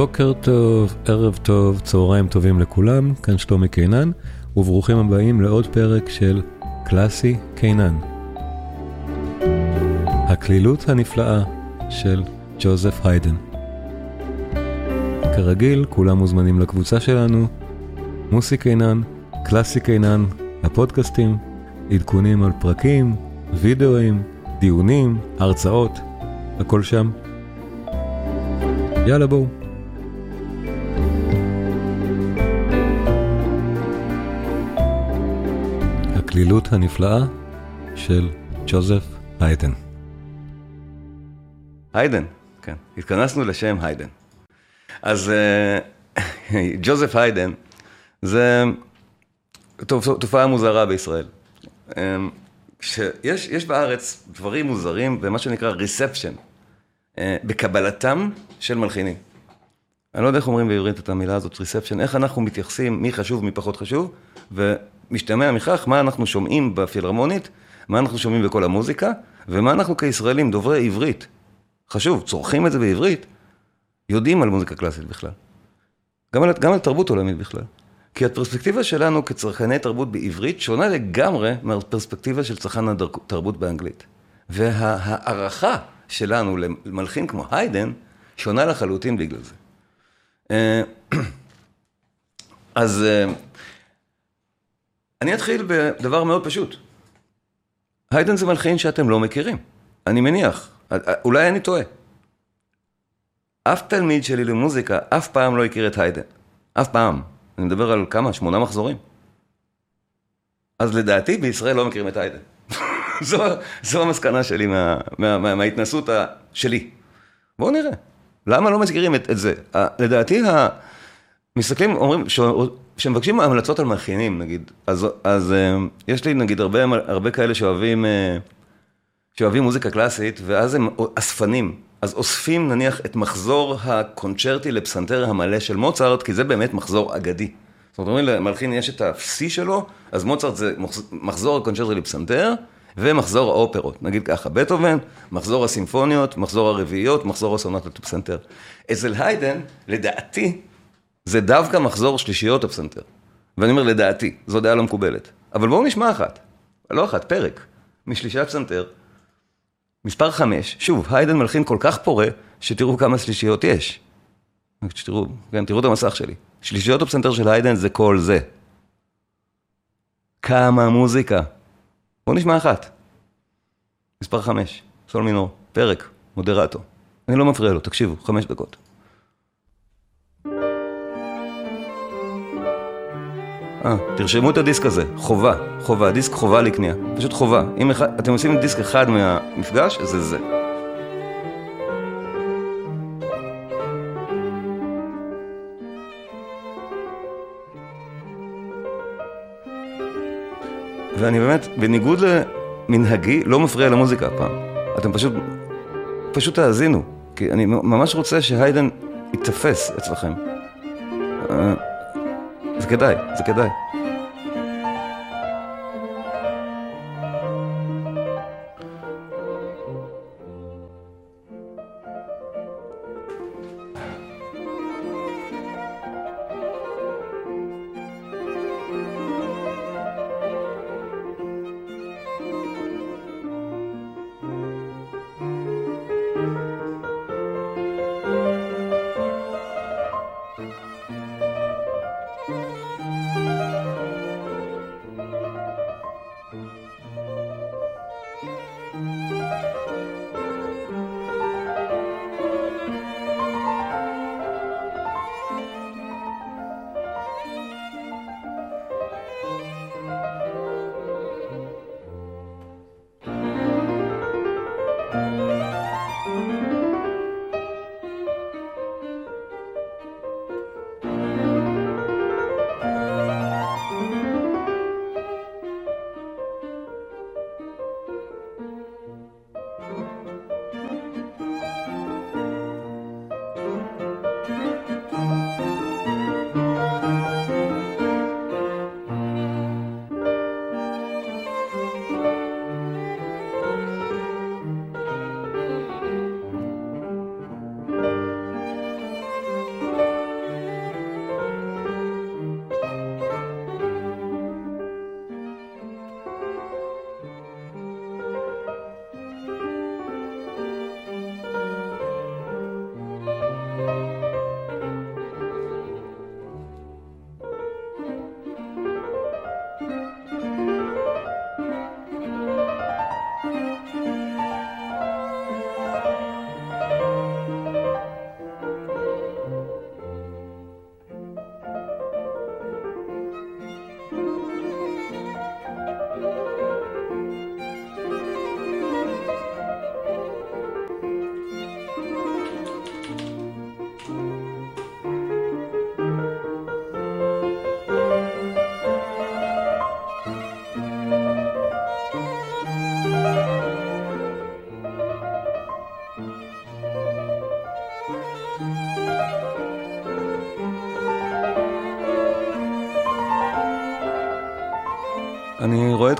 בוקר טוב, ערב טוב, צהריים טובים לכולם, כאן שלומי קינן, וברוכים הבאים לעוד פרק של קלאסי קינן. הקלילות הנפלאה של ג'וזף היידן. כרגיל, כולם מוזמנים לקבוצה שלנו, מוסי קינן, קלאסי קינן, הפודקאסטים, עדכונים על פרקים, וידאוים, דיונים, הרצאות, הכל שם. יאללה בואו. הקלילות הנפלאה של ג'וזף היידן. היידן, כן, התכנסנו לשם היידן. אז אה, ג'וזף היידן זה תופעה מוזרה בישראל. אה, שיש יש בארץ דברים מוזרים במה שנקרא reception, אה, בקבלתם של מלחינים. אני לא יודע איך אומרים בעברית את המילה הזאת, reception, איך אנחנו מתייחסים, מי חשוב, מי פחות חשוב, ומשתמע מכך מה אנחנו שומעים בפילהרמונית, מה אנחנו שומעים בכל המוזיקה, ומה אנחנו כישראלים, דוברי עברית, חשוב, צורכים את זה בעברית, יודעים על מוזיקה קלאסית בכלל. גם על, גם על תרבות עולמית בכלל. כי הפרספקטיבה שלנו כצרכני תרבות בעברית שונה לגמרי מהפרספקטיבה של צרכן התרבות באנגלית. וההערכה שלנו למלחין כמו היידן שונה לחלוטין בגלל זה. אה, אז אה, אני אתחיל בדבר מאוד פשוט. היידן זה מלחין שאתם לא מכירים, אני מניח, אולי אני טועה. אף תלמיד שלי למוזיקה אף פעם לא הכיר את היידן, אף פעם. אני מדבר על כמה? שמונה מחזורים. אז לדעתי בישראל לא מכירים את היידן. זו, זו המסקנה שלי מה, מה, מה, מההתנסות שלי. בואו נראה. למה לא מזכירים את, את זה? לדעתי, מסתכלים, אומרים, כשמבקשים המלצות על מכינים, נגיד, אז, אז אה, יש לי נגיד הרבה, הרבה כאלה שאוהבים, אה, שאוהבים מוזיקה קלאסית, ואז הם אספנים. אז אוספים נניח את מחזור הקונצ'רטי לפסנתר המלא של מוצרט, כי זה באמת מחזור אגדי. זאת אומרת, אומרים למלחין יש את ה-C שלו, אז מוצרט זה מחזור הקונצ'רטי לפסנתר, ומחזור האופרות, נגיד ככה, בטהובן, מחזור הסימפוניות, מחזור הרביעיות, מחזור הסונטות לפסנתר. אצל היידן, לדעתי, זה דווקא מחזור שלישיות הפסנתר. ואני אומר לדעתי, זו דעה לא מקובלת. אבל בואו נשמע אחת, לא אחת, פרק, משלישיית פסנתר. מספר חמש, שוב, היידן מלחין כל כך פורה, שתראו כמה שלישיות יש. שתראו, כן, תראו את המסך שלי. שלישיות הפסנתר של היידן זה כל זה. כמה מוזיקה. בואו נשמע אחת. מספר חמש, סול מינור, פרק, מודרטו. אני לא מפריע לו, תקשיבו, חמש דקות. אה, תרשמו את הדיסק הזה, חובה, חובה, דיסק חובה לקנייה, פשוט חובה. אם אחד, אתם עושים דיסק אחד מהמפגש, זה זה. ואני באמת, בניגוד למנהגי, לא מפריע למוזיקה הפעם. אתם פשוט, פשוט תאזינו, כי אני ממש רוצה שהיידן ייתפס אצלכם. אה, זה כדאי, זה כדאי. אני רואה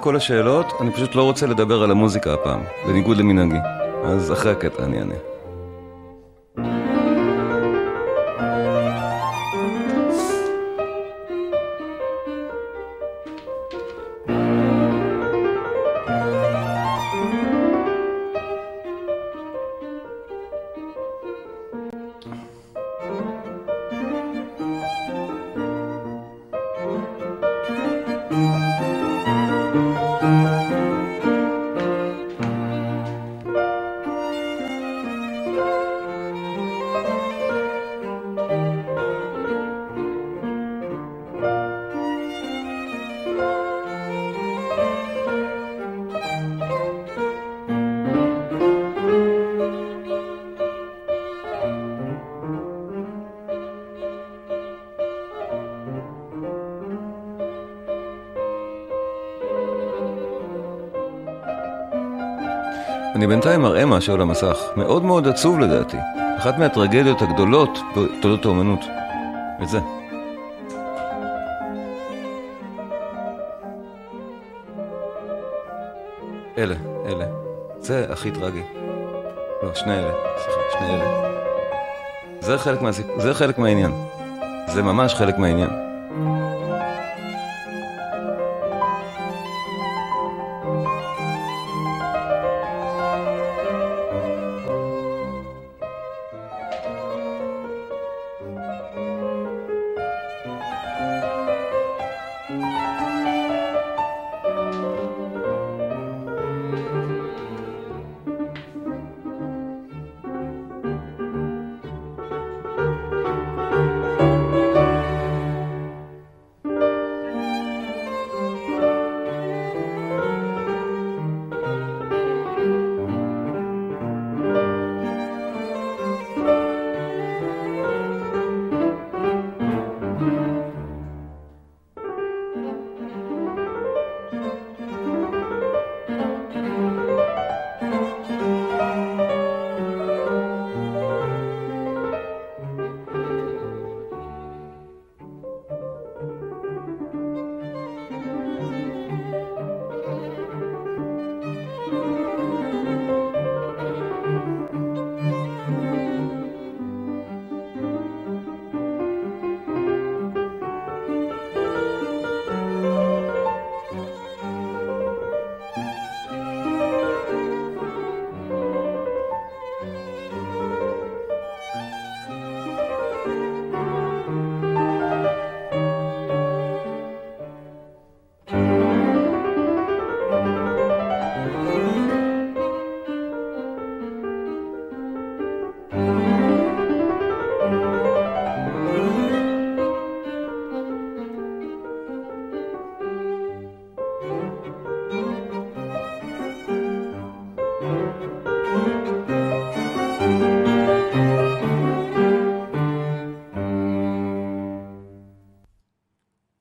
את כל השאלות, אני פשוט לא רוצה לדבר על המוזיקה הפעם, בניגוד למנהגי. אז אחרי הקטע אני אענה. על המסך, מאוד מאוד עצוב לדעתי. אחת מהטרגדיות הגדולות בתולדות האומנות. את זה. אלה, אלה. זה הכי טרגי. לא, שני אלה. סליחה, שני אלה. זה חלק, מהסיפ... זה חלק מהעניין. זה ממש חלק מהעניין.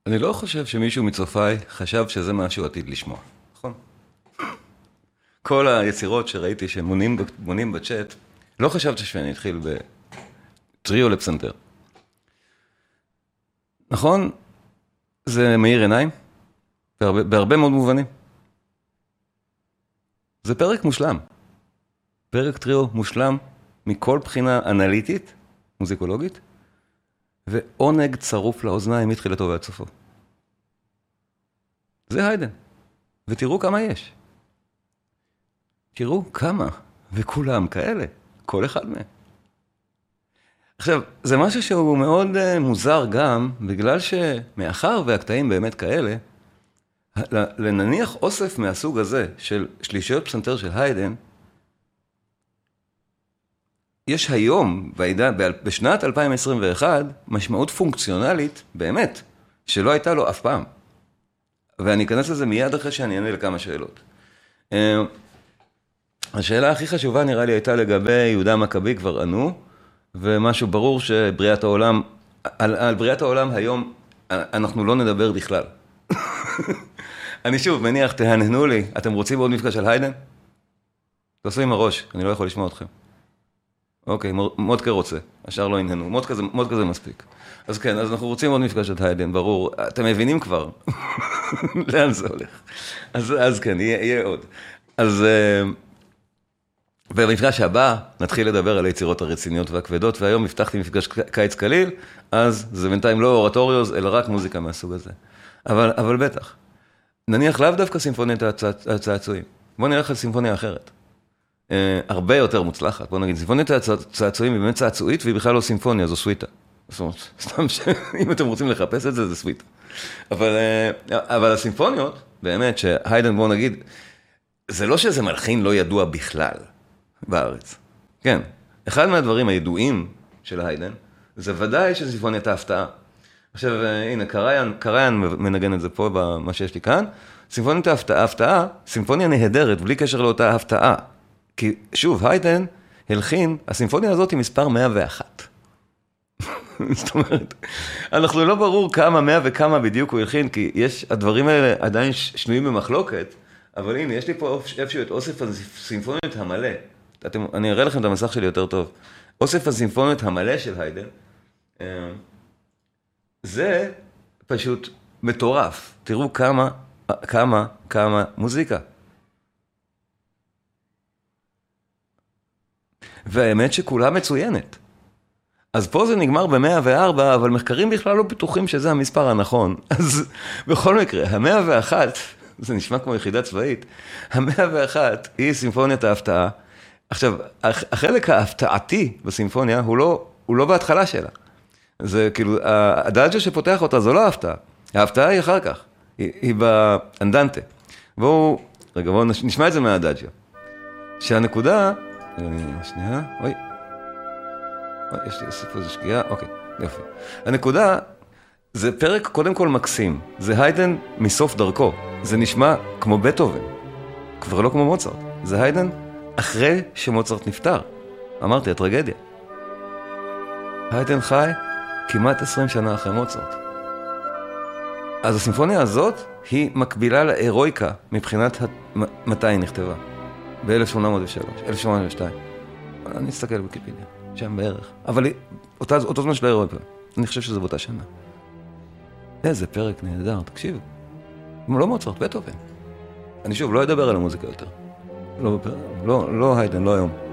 אני לא חושב שמישהו מצופיי חשב שזה מה שהוא עתיד לשמוע, נכון? כל היצירות שראיתי שמונים בצ'אט, לא חשבתי שאני אתחיל בטריו לפסנתר. נכון, זה מאיר עיניים, בהרבה, בהרבה מאוד מובנים. זה פרק מושלם. פרק טריו מושלם מכל בחינה אנליטית, מוזיקולוגית, ועונג צרוף לאוזניים מתחילתו ועד סופו. זה היידן, ותראו כמה יש. תראו כמה, וכולם כאלה, כל אחד מהם. עכשיו, זה משהו שהוא מאוד uh, מוזר גם, בגלל שמאחר והקטעים באמת כאלה, לנניח אוסף מהסוג הזה של שלישיות פסנתר של היידן, יש היום, בעידה, בשנת 2021, משמעות פונקציונלית, באמת, שלא הייתה לו אף פעם. ואני אכנס לזה מיד אחרי שאני אענה לכמה שאלות. אה, השאלה הכי חשובה נראה לי הייתה לגבי יהודה מכבי, כבר ענו, ומשהו ברור שבריאת העולם, על, על בריאת העולם היום אנחנו לא נדבר בכלל. אני שוב מניח, תהנהנו לי, אתם רוצים עוד מפגש של היידן? תעשו עם הראש, אני לא יכול לשמוע אתכם. אוקיי, מודקה רוצה, השאר לא עניינו, מודקה זה, מודקה זה מספיק. אז כן, אז אנחנו רוצים עוד מפגש של היידן, ברור. אתם מבינים כבר לאן זה הולך. אז, אז כן, יהיה, יהיה עוד. אז אה, במפגש הבא נתחיל לדבר על היצירות הרציניות והכבדות, והיום הבטחתי מפגש קיץ קליל, אז זה בינתיים לא אורטוריוז, אלא רק מוזיקה מהסוג הזה. אבל, אבל בטח. נניח לאו דווקא סימפוניית הצעצועים. בואו נלך על סימפוניה אחרת. אה, הרבה יותר מוצלחת, בואו נגיד, סימפוניית הצעצועים היא באמת צעצועית והיא בכלל לא סימפוניה, זו סוויטה. זאת אומרת, סתם שאם אתם רוצים לחפש את זה, זה סוויטה. אבל, אה, אבל הסימפוניות, באמת, שהיידן, בואו נגיד, זה לא שזה מלחין לא ידוע בכלל בארץ. כן, אחד מהדברים הידועים של היידן, זה ודאי שזה סימפוניית ההפתעה. עכשיו, אה, הנה, קריין, קריין מנגן את זה פה, במה שיש לי כאן. סימפוניית ההפתעה, הפתעה, סימפוניה נהדרת, בלי קשר לאותה הפתעה. כי, שוב, היידן הלחין, הסימפוניה הזאת היא מספר 101. זאת אומרת, אנחנו לא ברור כמה, 100 וכמה בדיוק הוא הלחין, כי יש, הדברים האלה עדיין שנויים במחלוקת, אבל הנה, יש לי פה איפשהו את אוסף הסימפוניות המלא. אתם, אני אראה לכם את המסך שלי יותר טוב. אוסף הסימפוניות המלא של היידן. אה, זה פשוט מטורף. תראו כמה, כמה, כמה מוזיקה. והאמת שכולה מצוינת. אז פה זה נגמר ב-104, אבל מחקרים בכלל לא בטוחים שזה המספר הנכון. אז בכל מקרה, ה-101, זה נשמע כמו יחידה צבאית, ה-101 היא סימפוניית ההפתעה. עכשיו, החלק ההפתעתי בסימפוניה הוא לא, הוא לא בהתחלה שלה. זה כאילו, הדאג'ה שפותח אותה זו לא ההפתעה, ההפתעה היא אחר כך, היא, היא באנדנטה. בואו, רגע, בואו נשמע את זה מהדאג'ה. שהנקודה, שנייה, אוי, אוי, יש לי להוסיף איזה שגיאה, אוקיי, יופי. הנקודה, זה פרק קודם כל מקסים, זה היידן מסוף דרכו, זה נשמע כמו בטהובן, כבר לא כמו מוצרט, זה היידן אחרי שמוצרט נפטר. אמרתי, הטרגדיה. היידן חי כמעט 20 שנה אחרי מוצרט. אז הסימפוניה הזאת היא מקבילה להירואיקה מבחינת מתי היא נכתבה. ב-1803, 1802. אני אסתכל בקיפיליה, שם בערך. אבל אותה, אותו זמן של ההירואיקה. אני חושב שזה באותה שנה. איזה פרק נהדר, תקשיבו. לא מוצרט, בטהובן. אני שוב, לא אדבר על המוזיקה יותר. לא, לא, לא היידן, לא היום.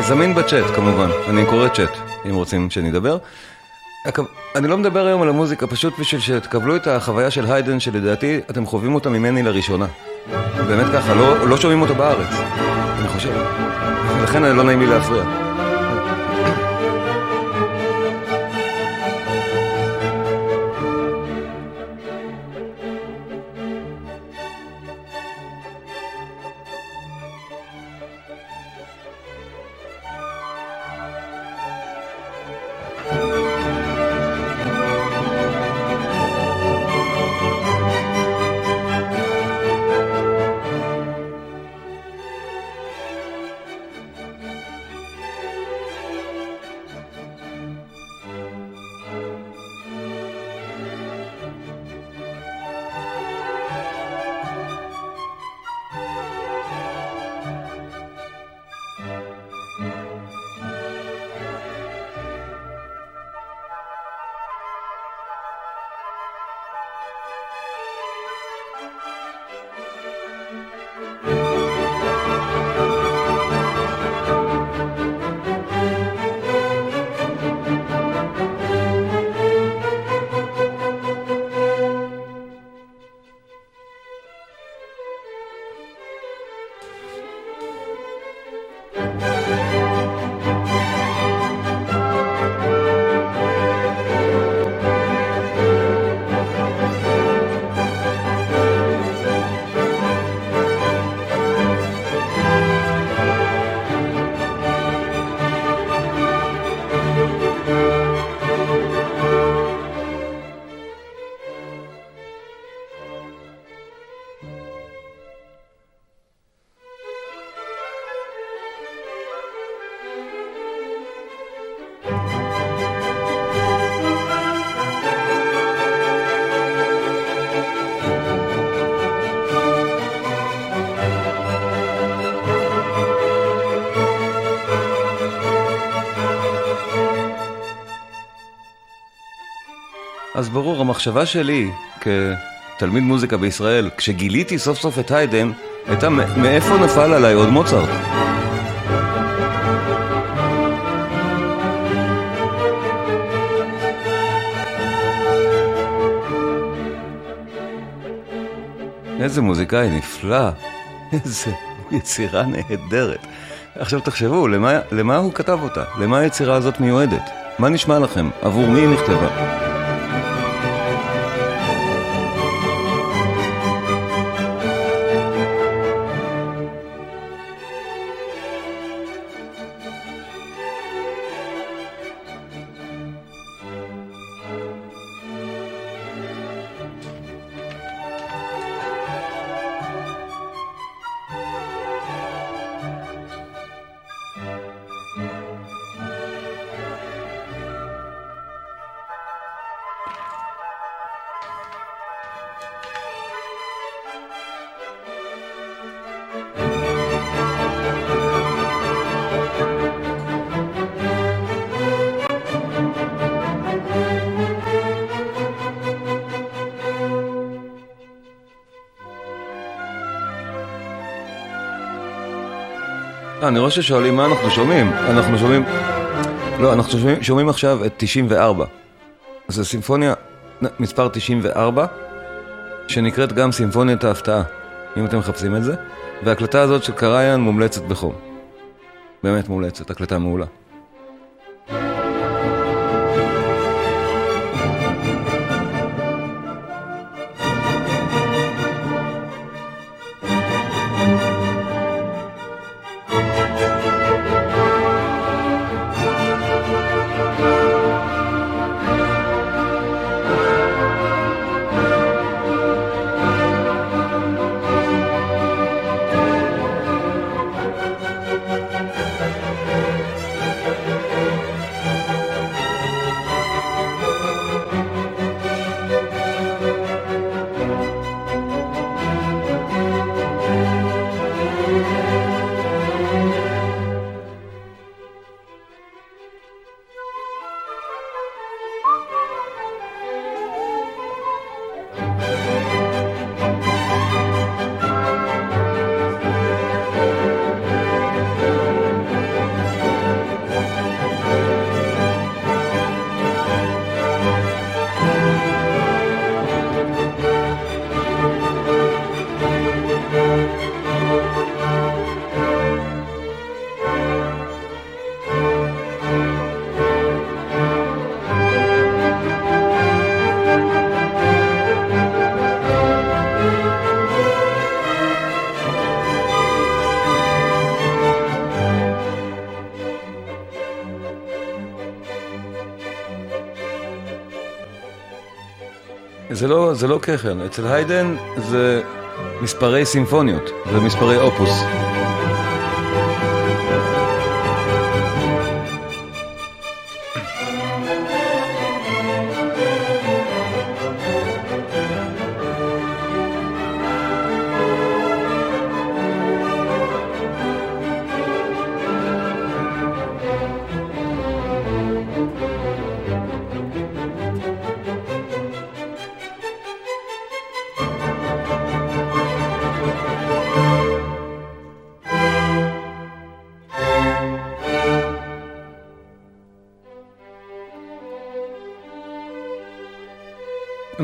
זמין בצ'אט כמובן, אני קורא צ'אט אם רוצים שנדבר. אני לא מדבר היום על המוזיקה, פשוט בשביל שתקבלו את החוויה של היידן, שלדעתי אתם חווים אותה ממני לראשונה. באמת ככה, לא, לא שומעים אותה בארץ, אני חושב. לכן לא נעים לי להפריע. אז ברור, המחשבה שלי כתלמיד מוזיקה בישראל, כשגיליתי סוף סוף את היידן, הייתה מאיפה נפל עליי עוד מוצרט. איזה מוזיקאי נפלא, איזה יצירה נהדרת. עכשיו תחשבו, למה, למה הוא כתב אותה? למה היצירה הזאת מיועדת? מה נשמע לכם? עבור מי היא נכתבה? אני רואה ששואלים מה אנחנו שומעים. אנחנו שומעים... לא, אנחנו שומעים, שומעים עכשיו את 94. זו סימפוניה מספר 94, שנקראת גם סימפוניית ההפתעה, אם אתם מחפשים את זה. וההקלטה הזאת של קריין מומלצת בחום. באמת מומלצת, הקלטה מעולה. זה לא, זה לא ככר, אצל היידן זה מספרי סימפוניות, זה מספרי אופוס.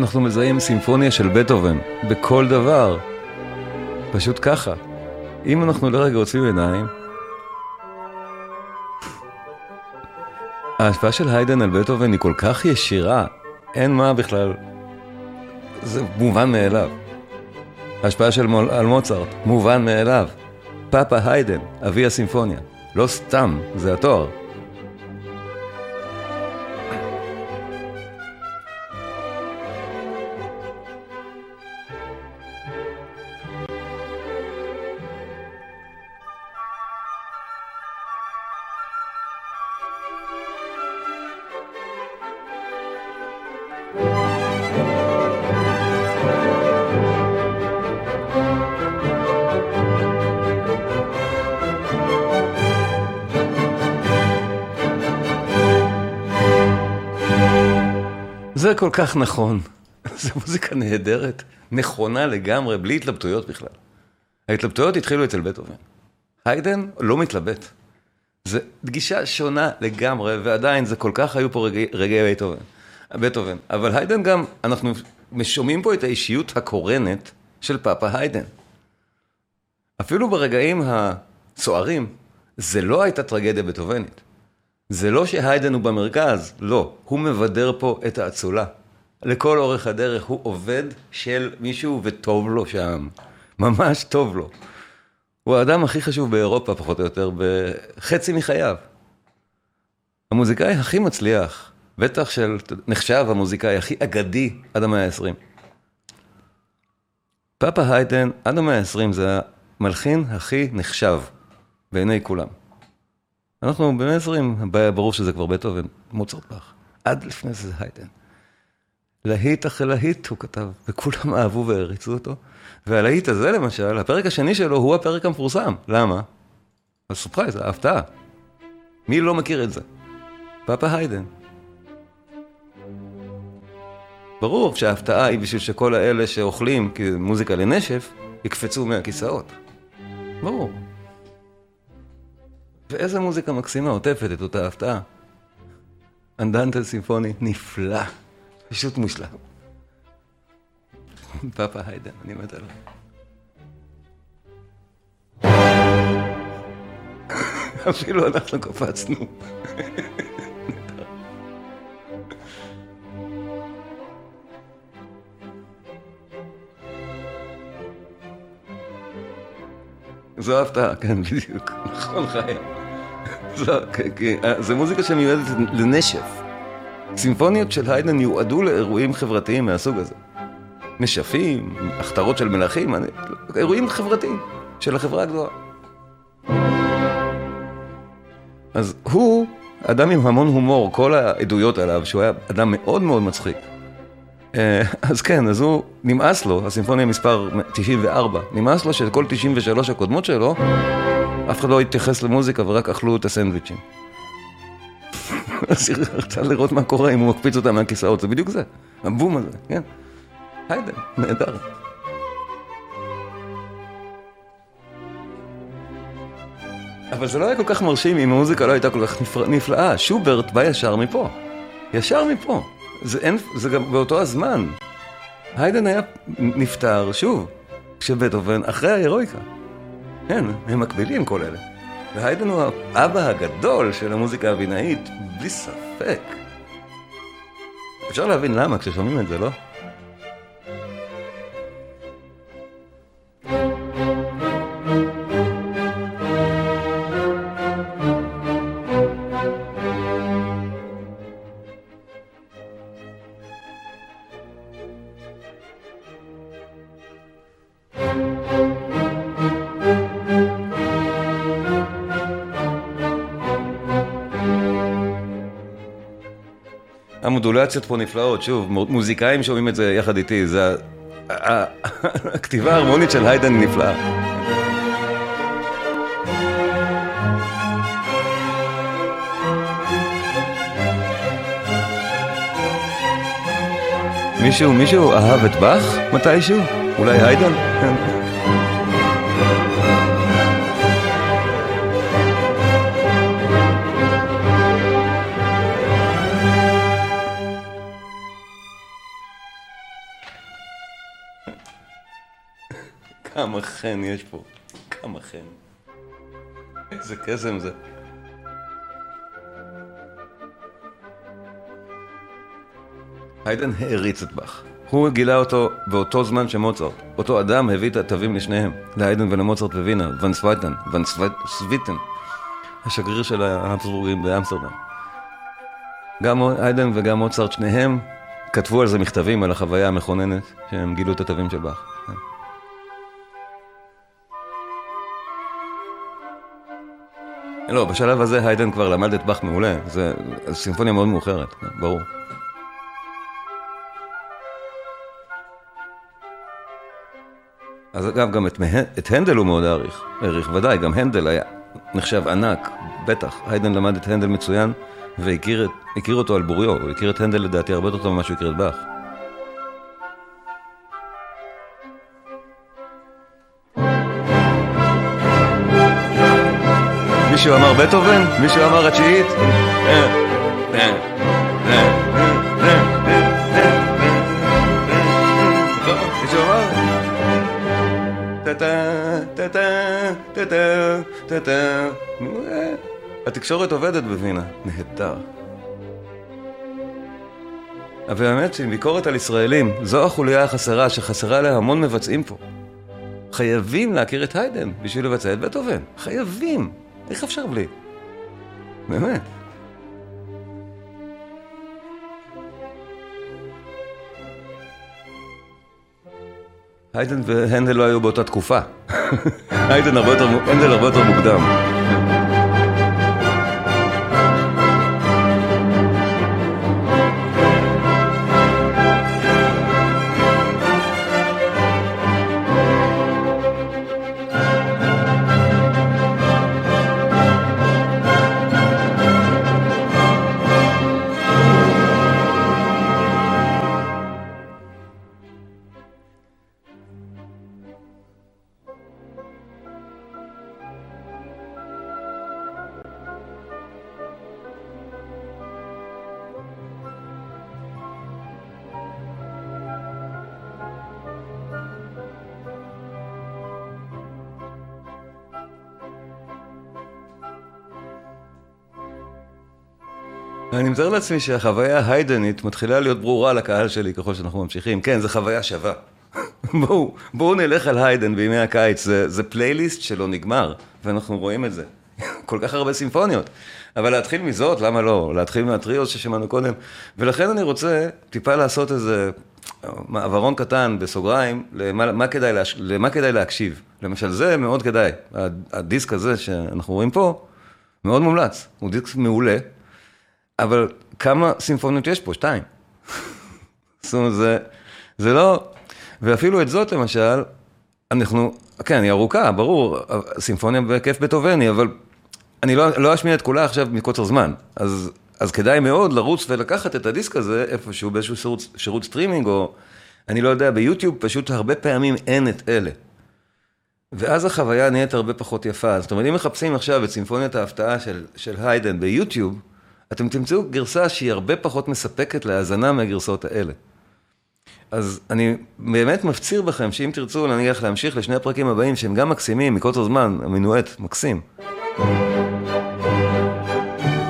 אנחנו מזהים סימפוניה של בטהובן בכל דבר. פשוט ככה. אם אנחנו לרגע עוצמים עיניים, ההשפעה של היידן על בטהובן היא כל כך ישירה, אין מה בכלל. זה מובן מאליו. ההשפעה של מול, על מוצרט, מובן מאליו. פאפה היידן, אבי הסימפוניה. לא סתם, זה התואר. כל כך נכון. זו מוזיקה נהדרת, נכונה לגמרי, בלי התלבטויות בכלל. ההתלבטויות התחילו אצל בטהובן. היידן לא מתלבט. זו גישה שונה לגמרי, ועדיין זה כל כך היו פה רגעי, רגעי בטהובן. בטהובן. אבל היידן גם, אנחנו שומעים פה את האישיות הקורנת של פאפה היידן. אפילו ברגעים הסוערים, זה לא הייתה טרגדיה בטהובנית. זה לא שהיידן הוא במרכז, לא. הוא מבדר פה את האצולה. לכל אורך הדרך הוא עובד של מישהו וטוב לו שם. ממש טוב לו. הוא האדם הכי חשוב באירופה, פחות או יותר, בחצי מחייו. המוזיקאי הכי מצליח, בטח של, נחשב המוזיקאי הכי אגדי עד המאה ה-20. פאפה היידן עד המאה ה-20 זה המלחין הכי נחשב בעיני כולם. אנחנו במאה ה-20, ברור שזה כבר בטהובן, מוצרט באך. עד לפני זה היידן. להיט אחרי להיט הוא כתב, וכולם אהבו והריצו אותו. והלהיט הזה למשל, הפרק השני שלו הוא הפרק המפורסם. למה? הסופרייז, ההפתעה. מי לא מכיר את זה? פאפה היידן. ברור שההפתעה היא בשביל שכל האלה שאוכלים מוזיקה לנשף, יקפצו מהכיסאות. ברור. ואיזה מוזיקה מקסימה עוטפת את אותה הפתעה. אנדנטה סימפוני נפלא, פשוט מושלם. פאפה היידן, אני מת עליו. אפילו אנחנו קפצנו. זו הפתעה, כן, בדיוק. נכון, חיים. זה מוזיקה שמיועדת לנשף. סימפוניות של היידן יועדו לאירועים חברתיים מהסוג הזה. נשפים, הכתרות של מלכים, אירועים חברתיים של החברה הגדולה. אז הוא אדם עם המון הומור, כל העדויות עליו, שהוא היה אדם מאוד מאוד מצחיק. אה, אז כן, אז הוא, נמאס לו, הסימפוניה מספר 94, נמאס לו שכל 93 הקודמות שלו, אף אחד לא התייחס למוזיקה ורק אכלו את הסנדוויצ'ים. אז היא רצתה לראות מה קורה אם הוא מקפיץ אותה מהכיסאות, זה בדיוק זה, הבום הזה, כן. היידה, נהדר. אבל זה לא היה כל כך מרשים אם המוזיקה לא הייתה כל כך נפלאה. שוברט בא ישר מפה. ישר מפה. זה, אין, זה גם באותו הזמן. היידן היה נפטר, שוב, כשבטהובן אחרי ההירואיקה. כן, הם מקבילים כל אלה. והיידן הוא האבא הגדול של המוזיקה הבינאית, בלי ספק. אפשר להבין למה כששומעים את זה, לא? המודולציות פה נפלאות, שוב, מוזיקאים שומעים את זה יחד איתי, זה... הכתיבה ההרמונית של היידן נפלאה. מישהו, מישהו אהב את באך מתישהו? אולי היידן? כמה חן יש פה, כמה חן. איזה קסם זה. היידן העריץ את באך. הוא גילה אותו באותו זמן שמוצרט. אותו אדם הביא את התווים לשניהם, להיידן ולמוצרט ווינה, ון סווייטן, ון סוויטן, השגריר של האמסטרבורגים באמסטרדם. גם היידן וגם מוצרט, שניהם כתבו על זה מכתבים, על החוויה המכוננת, שהם גילו את התווים של באך. לא, בשלב הזה היידן כבר למד את באך מעולה, זו סימפוניה מאוד מאוחרת, ברור. אז אגב, גם את, את הנדל הוא מאוד העריך, העריך, ודאי, גם הנדל היה נחשב ענק, בטח. היידן למד את הנדל מצוין, והכיר את, אותו על בוריו, הוא הכיר את הנדל לדעתי הרבה יותר טוב ממה שהוא הכיר את באך. מישהו אמר בטהובן? מישהו אמר התשיעית? התקשורת עובדת בווינה, נהדר. אבל האמת שביקורת על ישראלים, זו החוליה החסרה שחסרה לה המון מבצעים פה. חייבים להכיר את היידן בשביל לבצע את בטהובן. חייבים. איך אפשר בלי? באמת. היידן והנדל לא היו באותה תקופה. היידן הרבה יותר, הנדל הרבה יותר מוקדם. אני מתאר לעצמי שהחוויה ההיידנית מתחילה להיות ברורה לקהל שלי ככל שאנחנו ממשיכים. כן, זו חוויה שווה. בואו, בואו נלך על היידן בימי הקיץ, זה, זה פלייליסט שלא נגמר, ואנחנו רואים את זה. כל כך הרבה סימפוניות. אבל להתחיל מזאת, למה לא? להתחיל מהטריוס ששמענו קודם. ולכן אני רוצה טיפה לעשות איזה מעברון קטן בסוגריים, למה, מה כדאי, להש... למה כדאי להקשיב. למשל, זה מאוד כדאי. הדיסק הזה שאנחנו רואים פה, מאוד מומלץ. הוא דיסק מעולה. אבל כמה סימפוניות יש פה? שתיים. זאת אומרת, זה, זה לא... ואפילו את זאת, למשל, אנחנו, כן, היא ארוכה, ברור, סימפוניה בהיקף בטהובני, אבל אני לא, לא אשמיע את כולה עכשיו מקוצר זמן. אז, אז כדאי מאוד לרוץ ולקחת את הדיסק הזה איפשהו באיזשהו שירות, שירות סטרימינג, או אני לא יודע, ביוטיוב פשוט הרבה פעמים אין את אלה. ואז החוויה נהיית הרבה פחות יפה. זאת אומרת, אם מחפשים עכשיו את סימפוניית ההפתעה של, של היידן ביוטיוב, אתם תמצאו גרסה שהיא הרבה פחות מספקת להאזנה מהגרסאות האלה. אז אני באמת מפציר בכם שאם תרצו נניח להמשיך לשני הפרקים הבאים שהם גם מקסימים, מקוצר זמן, המינואט מקסים.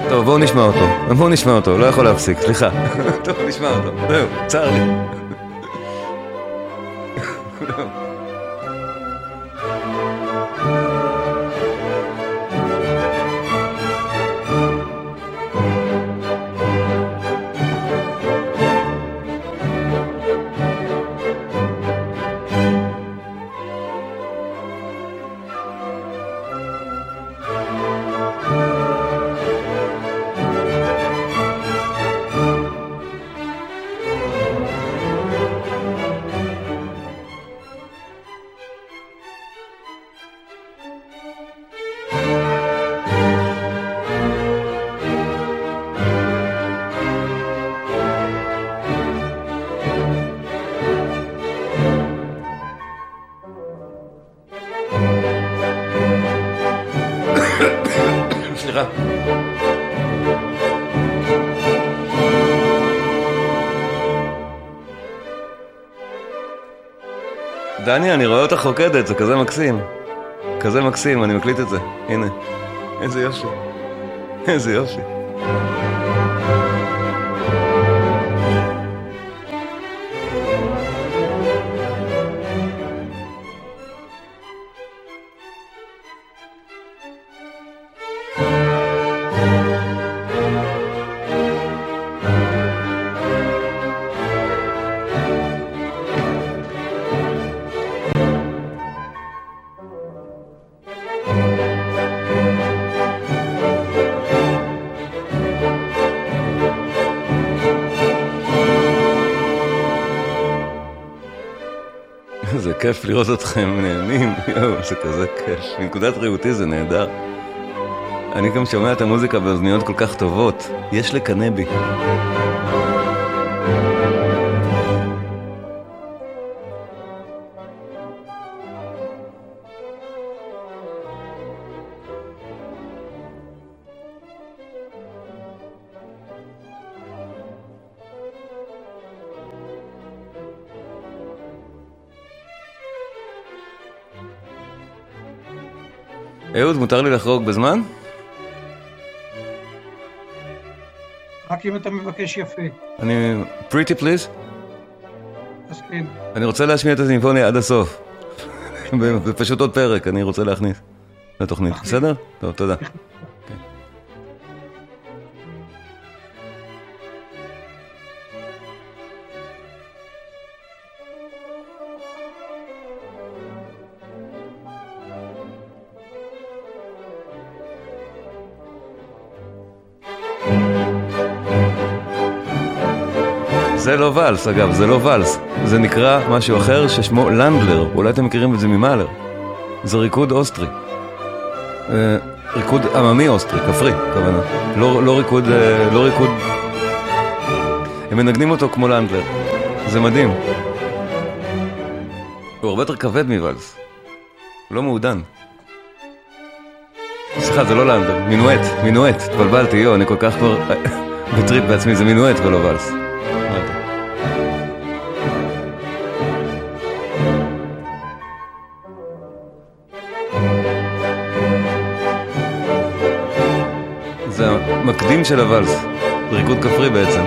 טוב, בואו נשמע אותו. בואו נשמע אותו, לא יכול להפסיק, סליחה. טוב, נשמע אותו. זהו, צר לי. דני, אני רואה אותך רוקדת, זה כזה מקסים. כזה מקסים, אני מקליט את זה. הנה. איזה יופי. איזה יופי. כיף לראות אתכם נהנים, יואו, זה כזה כיף. מנקודת ראותי זה נהדר. אני גם שומע את המוזיקה באוזניות כל כך טובות, יש לקנא בי. אהוד, מותר לי לחרוג בזמן? רק אם אתה מבקש יפה. אני... please? אז כן. אני רוצה להשמיע את הסימפוניה עד הסוף. זה פשוט עוד פרק, אני רוצה להכניס לתוכנית, בסדר? טוב, תודה. ואלס, אגב, זה לא ואלס. זה נקרא משהו אחר ששמו לנדלר. אולי אתם מכירים את זה ממאלר. זה ריקוד אוסטרי. אה, ריקוד עממי אוסטרי, כפרי, כוונה. לא, לא ריקוד, אה, לא ריקוד... הם מנגנים אותו כמו לנדלר. זה מדהים. הוא הרבה יותר כבד מוואלס. לא מעודן. סליחה, זה לא לנדלר, מינואט, מינואט, התבלבלתי, יואו, אני כל כך כבר בטריפ בעצמי, זה מינואט ולא ואלס. המקדים של הוואלס, ריקוד כפרי בעצם.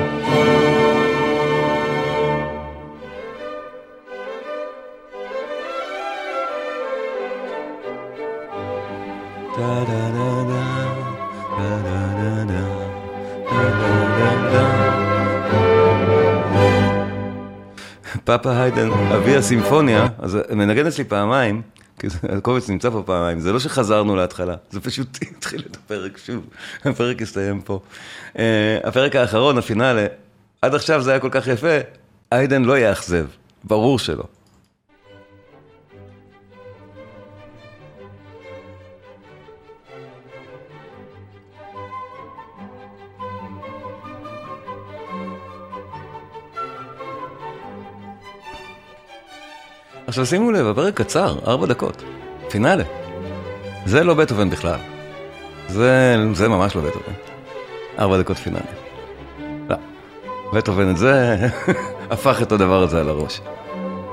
פאפה היידן, אבי הסימפוניה, אז מנגן אצלי פעמיים, הקובץ נמצא פה פעמיים, זה לא שחזרנו להתחלה, זה פשוט התחיל את הפרק שוב, הפרק הסתיים פה. Uh, הפרק האחרון, הפינאלה, עד עכשיו זה היה כל כך יפה, היידן לא יאכזב, ברור שלא. עכשיו שימו לב, הפרק קצר, ארבע דקות, פינאלה. זה לא בטהובן בכלל. זה, זה ממש לא בטהובן. ארבע דקות פינאלה. לא. בטהובן את זה, הפך את הדבר הזה על הראש.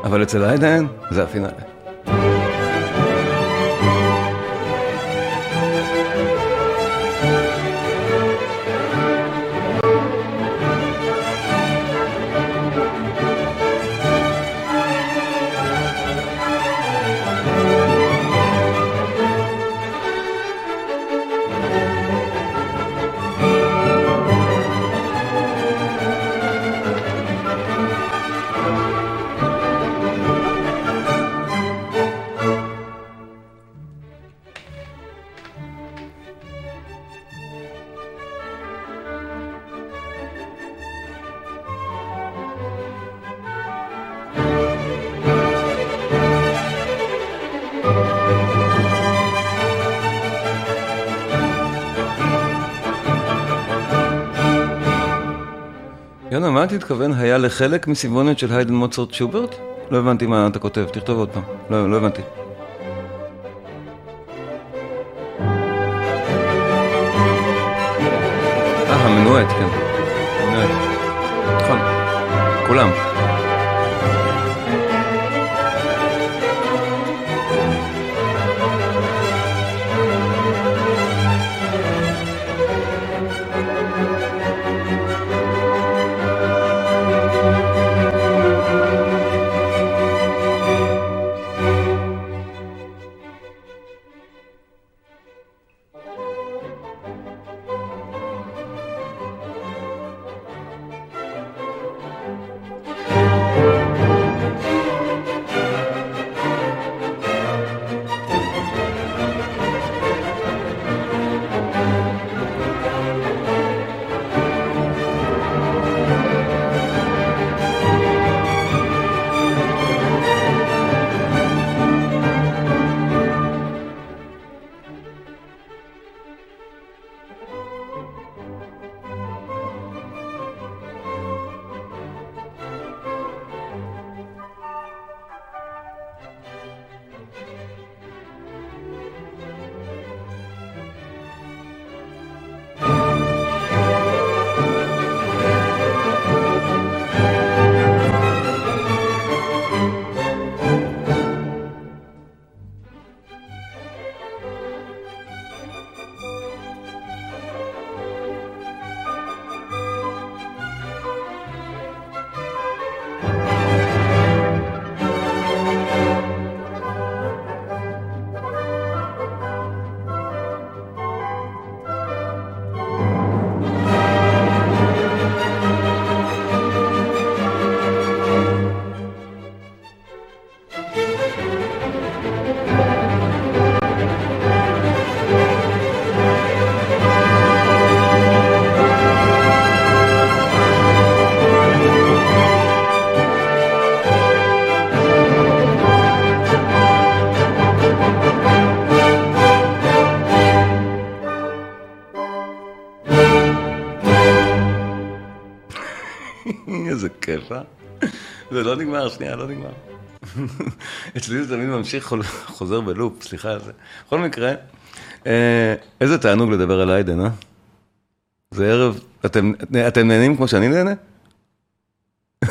אבל אצל היידן, זה הפינאלה. תתכוון היה לחלק מסימפוניות של היידן מוצרט שוברט? לא הבנתי מה אתה כותב, תכתוב עוד פעם. לא, לא הבנתי. כיף, אה? זה לא נגמר, שנייה, לא נגמר. אצלי זה תמיד ממשיך, חוזר בלופ, סליחה על זה. בכל מקרה, אה, איזה תענוג לדבר על איידן, אה? זה ערב, אתם, אתם נהנים כמו שאני נהנה?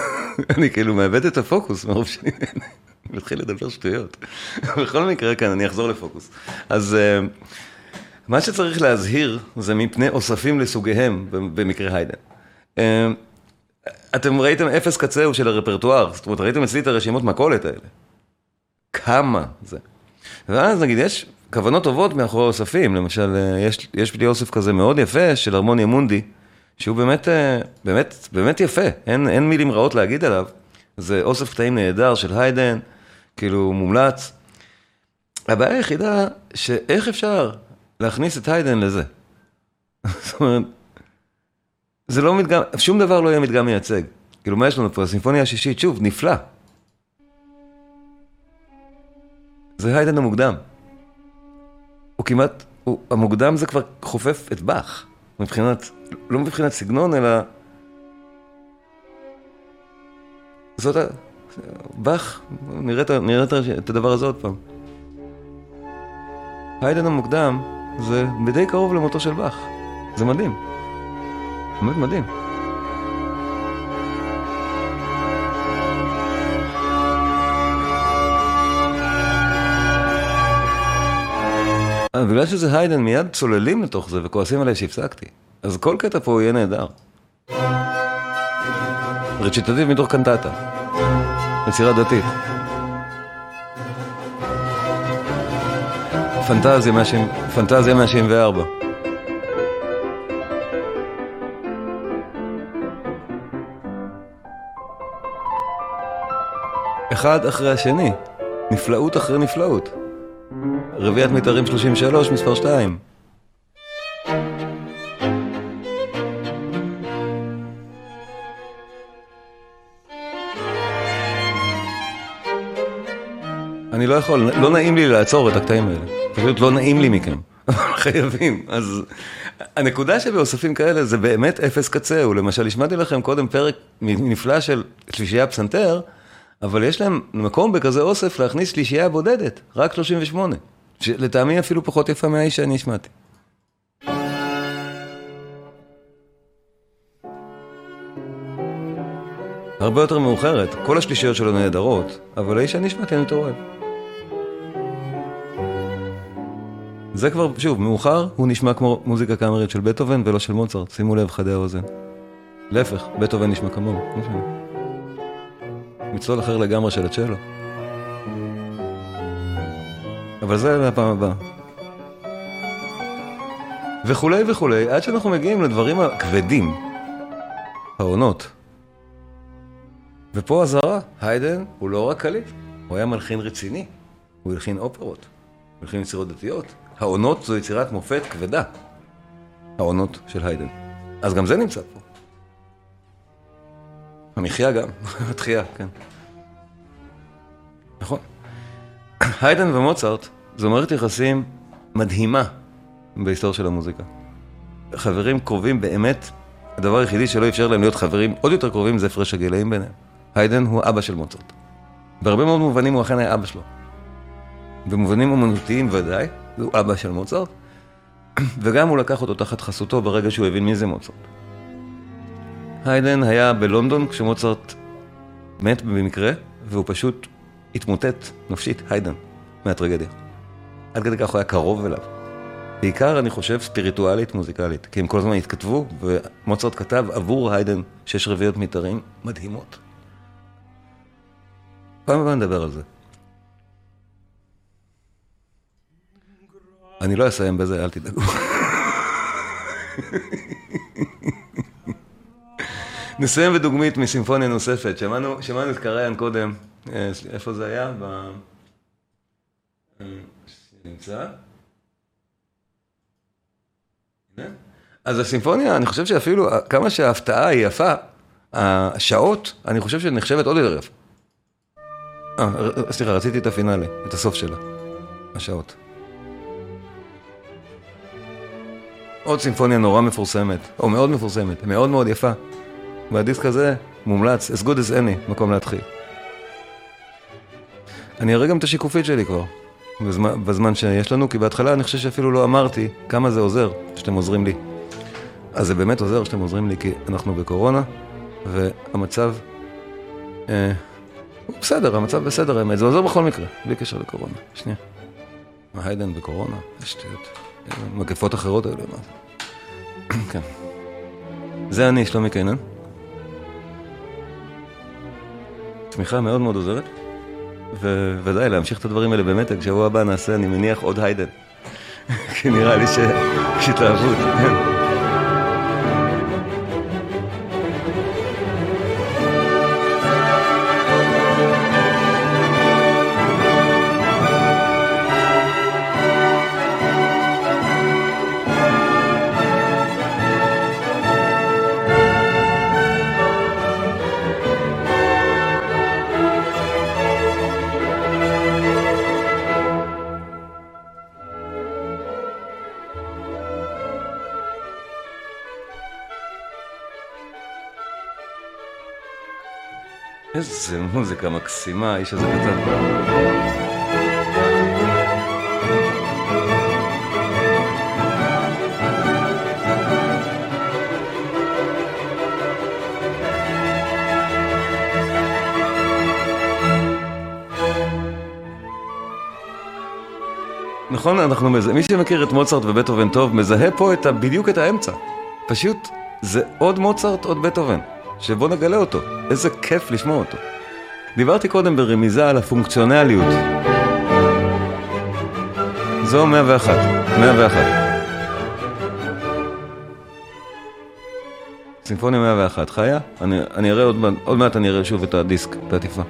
אני כאילו מאבד את הפוקוס מרוב שאני נהנה. אני מתחיל לדבר שטויות. בכל מקרה, כן, אני אחזור לפוקוס. אז אה, מה שצריך להזהיר זה מפני אוספים לסוגיהם במקרה היידן. אתם ראיתם אפס קצהו של הרפרטואר, זאת אומרת, ראיתם אצלי את הרשימות מכולת האלה. כמה זה. ואז נגיד, יש כוונות טובות מאחורי אוספים, למשל, אה, יש, יש לי אוסף כזה מאוד יפה של הרמוניה מונדי, שהוא באמת, אה, באמת, באמת יפה, אין, אין מילים רעות להגיד עליו. זה אוסף קטעים נהדר של היידן, כאילו מומלץ. הבעיה היחידה, שאיך אפשר להכניס את היידן לזה? זאת אומרת, זה לא מדגם, שום דבר לא יהיה מדגם מייצג. כאילו, מה יש לנו פה? הסימפוניה השישית, שוב, נפלא. זה היידן המוקדם. הוא כמעט, הוא, המוקדם זה כבר חופף את באך, מבחינת, לא מבחינת סגנון, אלא... זאת ה... באך, נראה, נראה את הדבר הזה עוד פעם. היידן המוקדם זה די קרוב למותו של באך. זה מדהים. באמת מדהים. בגלל שזה היידן מיד צוללים לתוך זה וכועסים עליי שהפסקתי. אז כל קטע פה יהיה נהדר. רציטטיב מתוך קנטטה. יצירה דתית. פנטזיה 170 אחד אחרי השני, נפלאות אחרי נפלאות. רביעיית מיתרים 33, מספר 2. אני לא יכול, לא נעים לי לעצור את הקטעים האלה. פשוט לא נעים לי מכם. חייבים. אז הנקודה שבאוספים כאלה זה באמת אפס קצהו. למשל, השמעתי לכם קודם פרק נפלא של שלישייה פסנתר, אבל יש להם מקום בכזה אוסף להכניס שלישייה בודדת, רק 38. שלטעמי אפילו פחות יפה מהאיש שאני השמעתי. הרבה יותר מאוחרת, כל השלישיות שלו נהדרות, אבל האיש שאני השמעתי אני יותר. זה כבר, שוב, מאוחר, הוא נשמע כמו מוזיקה קאמרית של בטהובן ולא של מוצרט, שימו לב, חדי האוזן. להפך, בטהובן נשמע כמוהו, לא משנה. מצלול אחר לגמרי של הצ'לו. אבל זה לפעם הבאה. וכולי וכולי, עד שאנחנו מגיעים לדברים הכבדים, העונות. ופה אזהרה, היידן הוא לא רק קליט, הוא היה מלחין רציני, הוא הלחין אופרות, הוא הלחין יצירות דתיות. העונות זו יצירת מופת כבדה, העונות של היידן. אז גם זה נמצא פה. המחיה גם, התחייה, כן. נכון. היידן ומוצרט זו מערכת יחסים מדהימה בהיסטוריה של המוזיקה. חברים קרובים באמת, הדבר היחידי שלא אפשר להם להיות חברים עוד יותר קרובים זה הפרש הגילאים ביניהם. היידן הוא אבא של מוצרט. בהרבה מאוד מובנים הוא אכן היה אבא שלו. במובנים אומנותיים ודאי, הוא אבא של מוצרט, וגם הוא לקח אותו תחת חסותו ברגע שהוא הבין מי זה מוצרט. היידן היה בלונדון כשמוצרט מת במקרה, והוא פשוט התמוטט נפשית, היידן, מהטרגדיה. עד כדי כך הוא היה קרוב אליו. בעיקר, אני חושב, ספיריטואלית מוזיקלית, כי הם כל הזמן התכתבו, ומוצרט כתב עבור היידן שש רביעיות מיתרים מדהימות. פעם הבאה נדבר על זה. אני לא אסיים בזה, אל תדאגו. נסיים בדוגמית מסימפוניה נוספת. שמענו, שמענו את קריין קודם, אה, איפה זה היה? ב... אה, נמצא? אז הסימפוניה, אני חושב שאפילו, כמה שההפתעה היא יפה, השעות, אני חושב שנחשבת עוד יותר יפה. אה, סליחה, רציתי את הפינאלי, את הסוף שלה. השעות. עוד סימפוניה נורא מפורסמת, או מאוד מפורסמת, מאוד מאוד יפה. והדיסק הזה מומלץ, as good as any, מקום להתחיל. אני אראה גם את השיקופית שלי כבר, בזמן, בזמן שיש לנו, כי בהתחלה אני חושב שאפילו לא אמרתי כמה זה עוזר שאתם עוזרים לי. אז זה באמת עוזר שאתם עוזרים לי, כי אנחנו בקורונה, והמצב... אה, בסדר, המצב בסדר, האמת, זה עוזר בכל מקרה, בלי קשר לקורונה. שנייה. מה היידן בקורונה? שטויות. מגפות אחרות האלה, מה זה? כן. זה אני, שלומי קיינן. תמיכה מאוד מאוד עוזרת. וודאי, להמשיך את הדברים האלה במתג, שבוע הבא נעשה, אני מניח, עוד היידן. כי נראה לי שיש איזה מוזיקה מקסימה, האיש הזה כתב. נכון, אנחנו מזהה, מי שמכיר את מוצרט ובטהובן טוב, מזהה פה את ה, בדיוק את האמצע. פשוט, זה עוד מוצרט, עוד בטהובן. שבוא נגלה אותו. איזה כיף לשמוע אותו. דיברתי קודם ברמיזה על הפונקציונליות. זו 101, 101. סימפוניה 101, חיה? אני, אני אראה עוד, עוד מעט, אני אראה שוב את הדיסק, את העטיפה.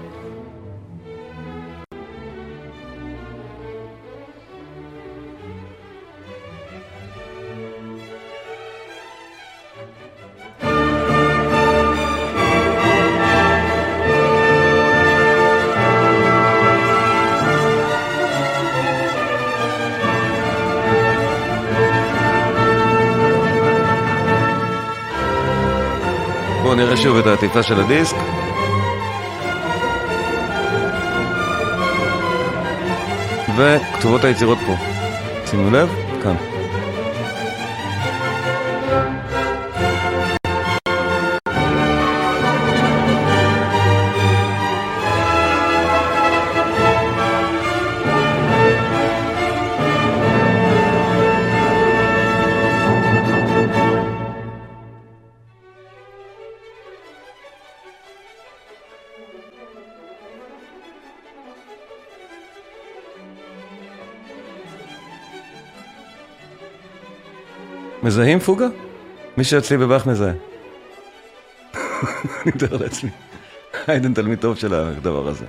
שוב את העטיפה של הדיסק. וכתובות היצירות פה. שימו לב, מזהים פוגה? מי שאצלי בבאך מזהה. אני מתאר לעצמי. היידן תלמיד טוב של הדבר הזה.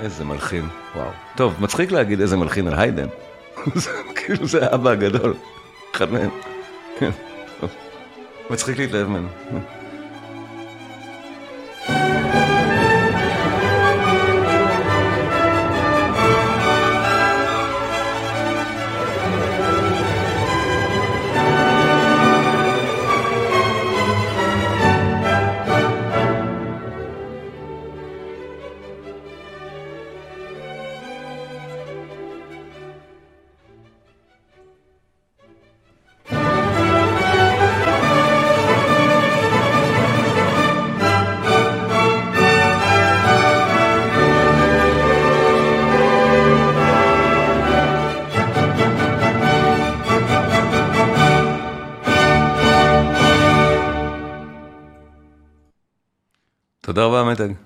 איזה מלחין, וואו. טוב, מצחיק להגיד איזה מלחין על היידן. כאילו זה האבא הגדול, אחד מהם. כן, מצחיק להתלהב ממנו. תודה רבה, מתג.